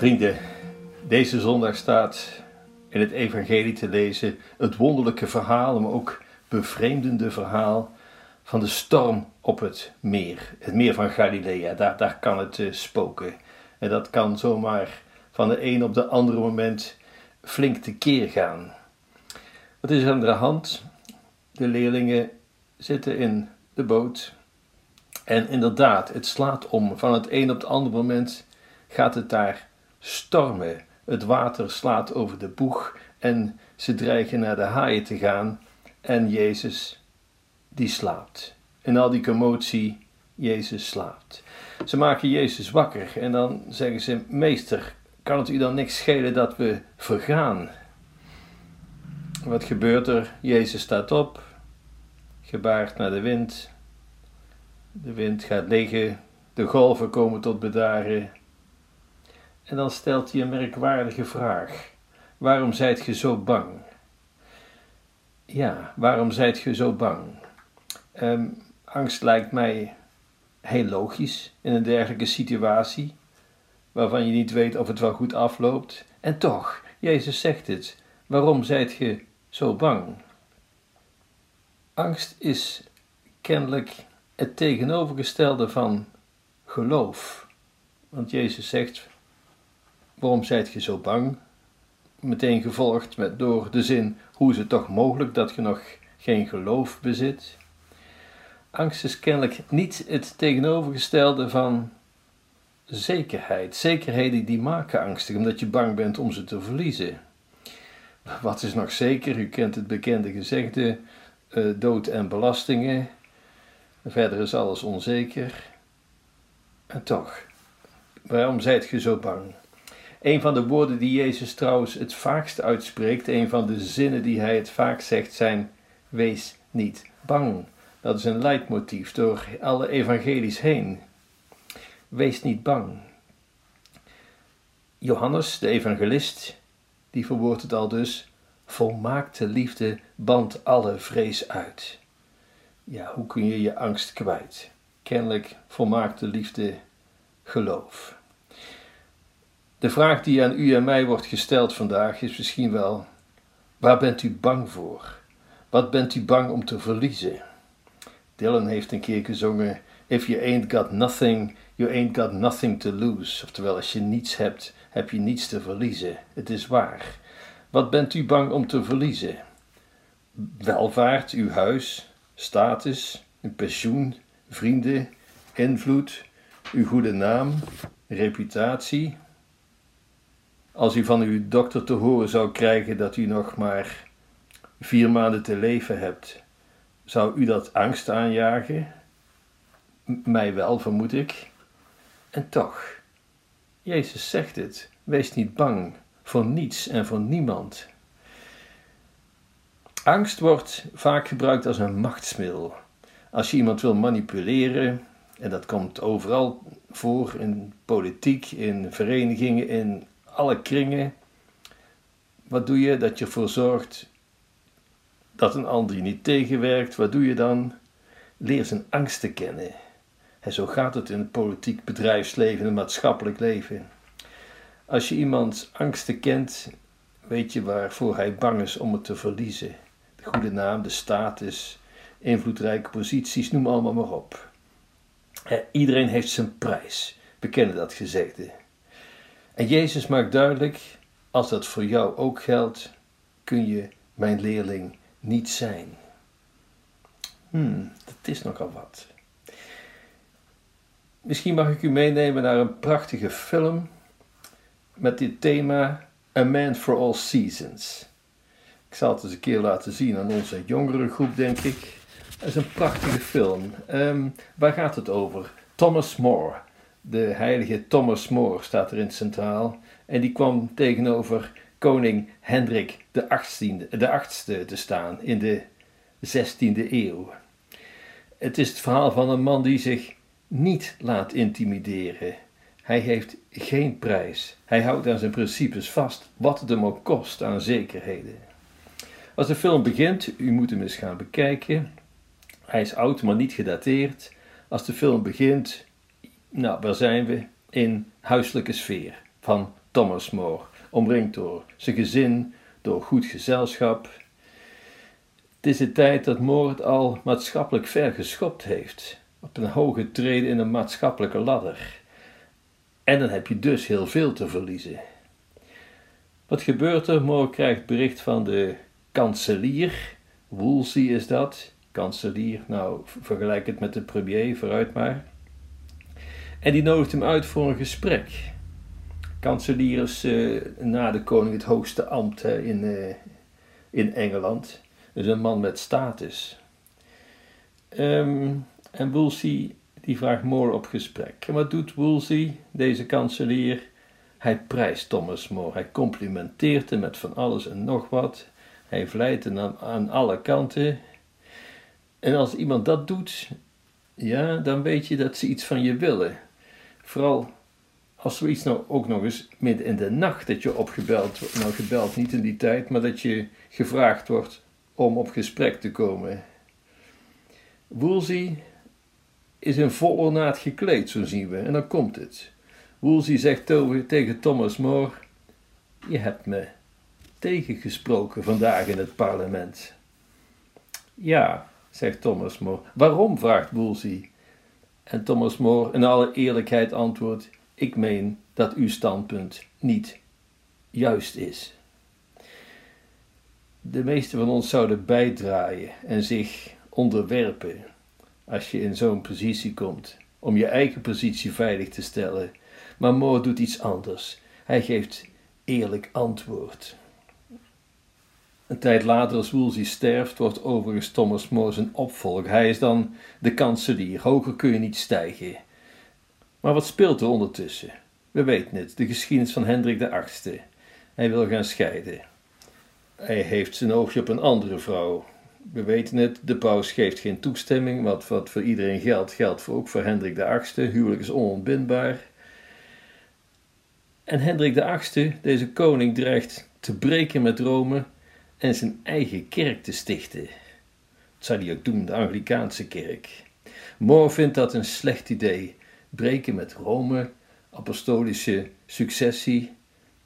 Vrienden, deze zondag staat in het Evangelie te lezen het wonderlijke verhaal, maar ook bevreemdende verhaal van de storm op het meer, het meer van Galilea. Daar, daar kan het uh, spoken. En dat kan zomaar van de een op de andere moment flink tekeer gaan. Wat is er aan de hand? De leerlingen zitten in de boot. En inderdaad, het slaat om. Van het een op het andere moment gaat het daar stormen. Het water slaat over de boeg en ze dreigen naar de haaien te gaan. En Jezus, die slaapt. En al die commotie, Jezus slaapt. Ze maken Jezus wakker en dan zeggen ze: Meester, kan het u dan niks schelen dat we vergaan? Wat gebeurt er? Jezus staat op, gebaart naar de wind. De wind gaat liggen, de golven komen tot bedaren. En dan stelt hij een merkwaardige vraag: Waarom zijt ge zo bang? Ja, waarom zijt ge zo bang? Um, angst lijkt mij heel logisch in een dergelijke situatie, waarvan je niet weet of het wel goed afloopt. En toch, Jezus zegt het: Waarom zijt ge zo bang? Angst is kennelijk het tegenovergestelde van geloof. Want Jezus zegt: Waarom zijt je zo bang? Meteen gevolgd met door de zin: Hoe is het toch mogelijk dat je nog geen geloof bezit? Angst is kennelijk niet het tegenovergestelde van zekerheid. Zekerheden die maken angstig, omdat je bang bent om ze te verliezen. Wat is nog zeker? U kent het bekende gezegde: uh, dood en belastingen. Verder is alles onzeker. En toch, waarom zijt je zo bang? Een van de woorden die Jezus trouwens het vaakst uitspreekt, een van de zinnen die hij het vaak zegt, zijn: Wees niet bang. Dat is een leidmotief door alle evangelies heen. Wees niet bang. Johannes, de evangelist, die verwoordt het al dus: Volmaakte liefde bandt alle vrees uit. Ja, hoe kun je je angst kwijt? Kennelijk volmaakte liefde geloof. De vraag die aan u en mij wordt gesteld vandaag is misschien wel: waar bent u bang voor? Wat bent u bang om te verliezen? Dylan heeft een keer gezongen: If you ain't got nothing, you ain't got nothing to lose. Oftewel, als je niets hebt, heb je niets te verliezen. Het is waar. Wat bent u bang om te verliezen? Welvaart, uw huis, status, uw pensioen, vrienden, invloed, uw goede naam, reputatie. Als u van uw dokter te horen zou krijgen dat u nog maar vier maanden te leven hebt, zou u dat angst aanjagen? mij wel, vermoed ik. En toch, Jezus zegt het: wees niet bang voor niets en voor niemand. Angst wordt vaak gebruikt als een machtsmiddel. Als je iemand wil manipuleren, en dat komt overal voor in politiek, in verenigingen, in alle kringen. Wat doe je dat je ervoor zorgt dat een ander je niet tegenwerkt? Wat doe je dan? Leer zijn angsten kennen. En zo gaat het in het politiek bedrijfsleven en maatschappelijk leven. Als je iemands angsten kent, weet je waarvoor hij bang is om het te verliezen. De goede naam, de status, invloedrijke posities, noem allemaal maar op. Iedereen heeft zijn prijs. We kennen dat gezegde. En Jezus maakt duidelijk: als dat voor jou ook geldt, kun je mijn leerling niet zijn. Hmm, dat is nogal wat. Misschien mag ik u meenemen naar een prachtige film met dit thema A Man for All Seasons. Ik zal het eens een keer laten zien aan onze jongere groep, denk ik. Het is een prachtige film. Um, waar gaat het over? Thomas More. De heilige Thomas More staat erin centraal. En die kwam tegenover koning Hendrik de 18e, de 8e te staan in de 16e eeuw. Het is het verhaal van een man die zich niet laat intimideren. Hij heeft geen prijs. Hij houdt aan zijn principes vast, wat het hem ook kost aan zekerheden. Als de film begint, u moet hem eens gaan bekijken. Hij is oud, maar niet gedateerd. Als de film begint, nou, waar zijn we? In huiselijke sfeer van Thomas More, omringd door zijn gezin, door goed gezelschap. Het is de tijd dat More het al maatschappelijk ver geschopt heeft, op een hoge treden in een maatschappelijke ladder. En dan heb je dus heel veel te verliezen. Wat gebeurt er? More krijgt bericht van de kanselier, Woolsey is dat, kanselier, nou vergelijk het met de premier, vooruit maar. En die nodigt hem uit voor een gesprek. Kanselier is uh, na de koning het hoogste ambt in, uh, in Engeland. Dus een man met status. Um, en Woolsey die vraagt More op gesprek. En wat doet Woolsey, deze kanselier? Hij prijst Thomas More. Hij complimenteert hem met van alles en nog wat. Hij vlijt hem aan, aan alle kanten. En als iemand dat doet, ja, dan weet je dat ze iets van je willen. Vooral als zoiets nou ook nog eens midden in de nacht dat je opgebeld wordt. Nou, gebeld niet in die tijd, maar dat je gevraagd wordt om op gesprek te komen. Woolsey is in vol ornaat gekleed, zo zien we, en dan komt het. Woolsey zegt tegen Thomas More: Je hebt me tegengesproken vandaag in het parlement. Ja, zegt Thomas More. Waarom? vraagt Woolsey. En Thomas More in alle eerlijkheid antwoordt: Ik meen dat uw standpunt niet juist is. De meeste van ons zouden bijdraaien en zich onderwerpen als je in zo'n positie komt, om je eigen positie veilig te stellen. Maar Moore doet iets anders. Hij geeft eerlijk antwoord. Een tijd later, als Woolsey sterft, wordt overigens Thomas More zijn opvolger. Hij is dan de kanselier. Hoger kun je niet stijgen. Maar wat speelt er ondertussen? We weten het, de geschiedenis van Hendrik VIII. Hij wil gaan scheiden. Hij heeft zijn oogje op een andere vrouw. We weten het, de paus geeft geen toestemming. Wat, wat voor iedereen geldt, geldt voor, ook voor Hendrik VIII. Huwelijk is onontbindbaar. En Hendrik VIII, deze koning, dreigt te breken met Rome en zijn eigen kerk te stichten. Dat zou hij ook doen, de Anglikaanse kerk. More vindt dat een slecht idee. Breken met Rome, apostolische successie.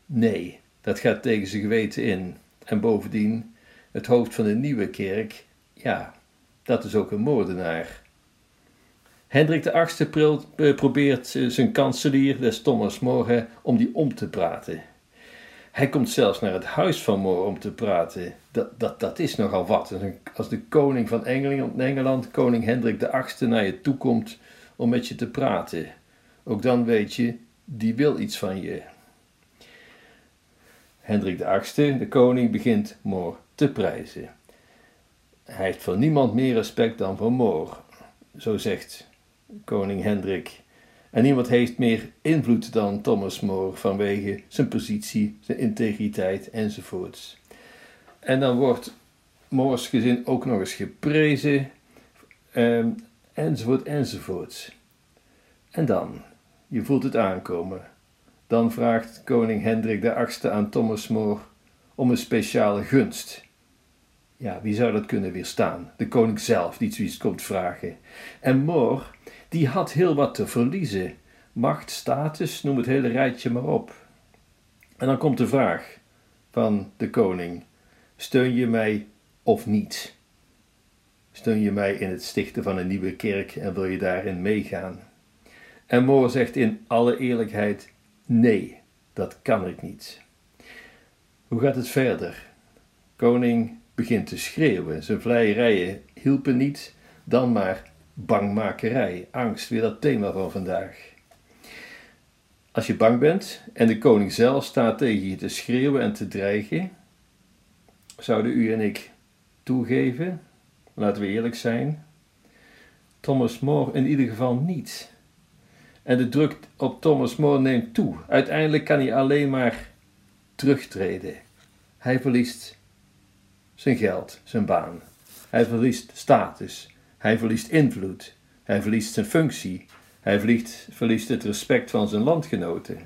Nee, dat gaat tegen zijn geweten in. En bovendien, het hoofd van de nieuwe kerk, ja, dat is ook een moordenaar. Hendrik VIII probeert zijn kanselier, des Thomas More, om die om te praten. Hij komt zelfs naar het huis van More om te praten. Dat, dat, dat is nogal wat. Als de koning van Engeland, Engeland, koning Hendrik VIII, naar je toe komt om met je te praten. Ook dan weet je, die wil iets van je. Hendrik VIII, de koning, begint More te prijzen. Hij heeft voor niemand meer respect dan voor More. Zo zegt koning Hendrik en niemand heeft meer invloed dan Thomas More vanwege zijn positie, zijn integriteit enzovoorts. En dan wordt More's gezin ook nog eens geprezen, eh, enzovoort enzovoorts. En dan, je voelt het aankomen, dan vraagt koning Hendrik VIII aan Thomas More om een speciale gunst. Ja, wie zou dat kunnen weerstaan? De koning zelf die zoiets komt vragen. En More die had heel wat te verliezen. Macht, status, noem het hele rijtje maar op. En dan komt de vraag van de koning: steun je mij of niet? Steun je mij in het stichten van een nieuwe kerk en wil je daarin meegaan? En Moor zegt in alle eerlijkheid: nee, dat kan ik niet. Hoe gaat het verder? Koning begint te schreeuwen. Zijn vleierijen hielpen niet, dan maar bangmakerij, angst, weer dat thema van vandaag. Als je bang bent en de koning zelf staat tegen je te schreeuwen en te dreigen, zouden u en ik toegeven? Laten we eerlijk zijn. Thomas More in ieder geval niet. En de druk op Thomas More neemt toe. Uiteindelijk kan hij alleen maar terugtreden. Hij verliest zijn geld, zijn baan. Hij verliest status. Hij verliest invloed. Hij verliest zijn functie. Hij verliest, het respect van zijn landgenoten.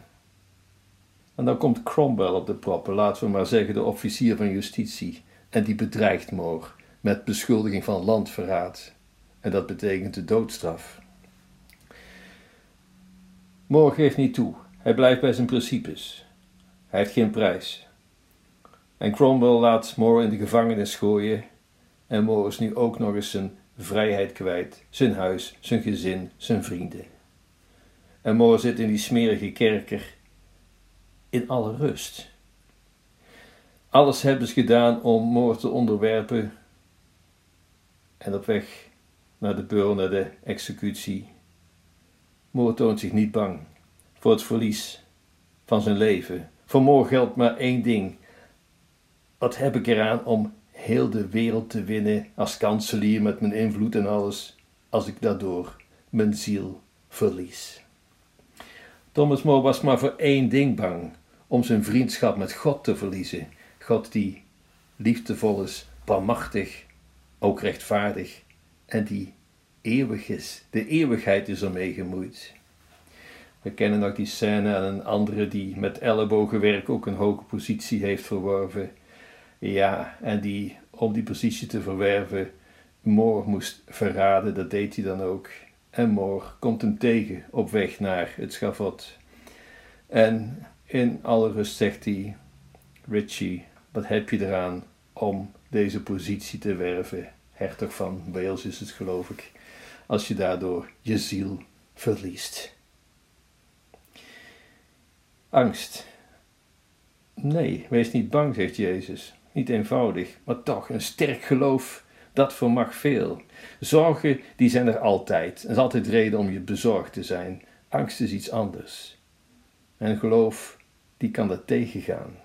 En dan komt Cromwell op de proppen, laten we maar zeggen de officier van justitie, en die bedreigt More met beschuldiging van landverraad. En dat betekent de doodstraf. More geeft niet toe. Hij blijft bij zijn principes. Hij heeft geen prijs. En Cromwell laat Moore in de gevangenis gooien. En Moore is nu ook nog eens zijn vrijheid kwijt, zijn huis, zijn gezin, zijn vrienden. En Moore zit in die smerige kerker in alle rust. Alles hebben ze gedaan om Moore te onderwerpen en op weg naar de beul, naar de executie. Moore toont zich niet bang voor het verlies van zijn leven. Voor Moore geldt maar één ding. Wat heb ik eraan om heel de wereld te winnen als kanselier met mijn invloed en alles, als ik daardoor mijn ziel verlies? Thomas More was maar voor één ding bang: om zijn vriendschap met God te verliezen. God die liefdevol is, barmachtig, ook rechtvaardig en die eeuwig is. De eeuwigheid is ermee gemoeid. We kennen nog die scène en een andere die met ellebogenwerk ook een hoge positie heeft verworven. Ja, en die om die positie te verwerven Moore moest verraden, dat deed hij dan ook. En Moore komt hem tegen op weg naar het schavot. En in alle rust zegt hij: Richie, wat heb je eraan om deze positie te werven? Hertog van Wales is het, geloof ik. Als je daardoor je ziel verliest. Angst. Nee, wees niet bang, zegt Jezus. Niet eenvoudig, maar toch een sterk geloof, dat vermag veel. Zorgen, die zijn er altijd. Er is altijd reden om je bezorgd te zijn. Angst is iets anders. En geloof, die kan dat tegengaan.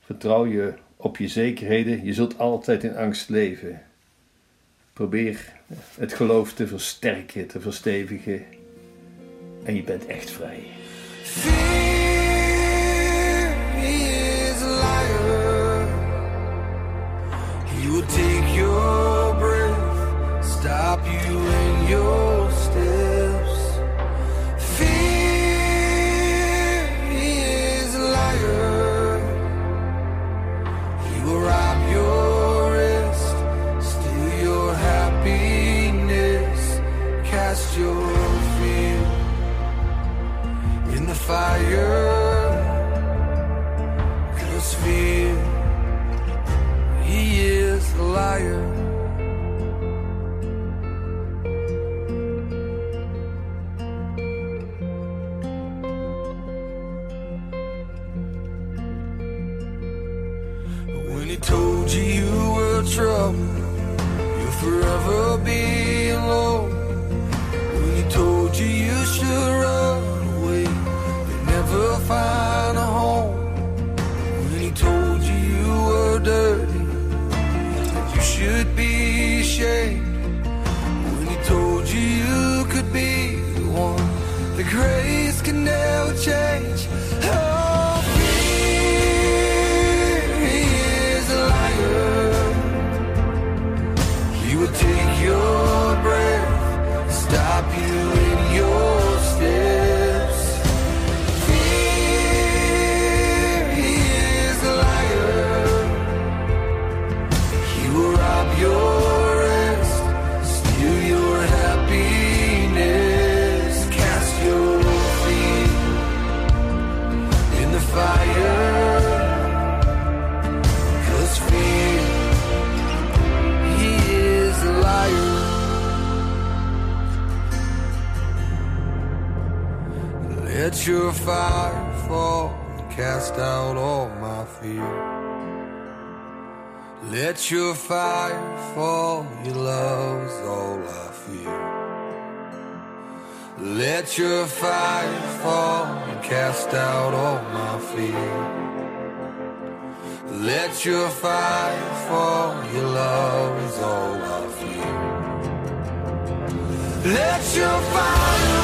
Vertrouw je op je zekerheden, je zult altijd in angst leven. Probeer het geloof te versterken, te verstevigen en je bent echt vrij. Stop you in your you'll forever be fire fall and cast out all my fear. Let your fire fall, your love's all I fear. Let your fire fall and cast out all my fear. Let your fire fall, your love is all I fear. Let your fire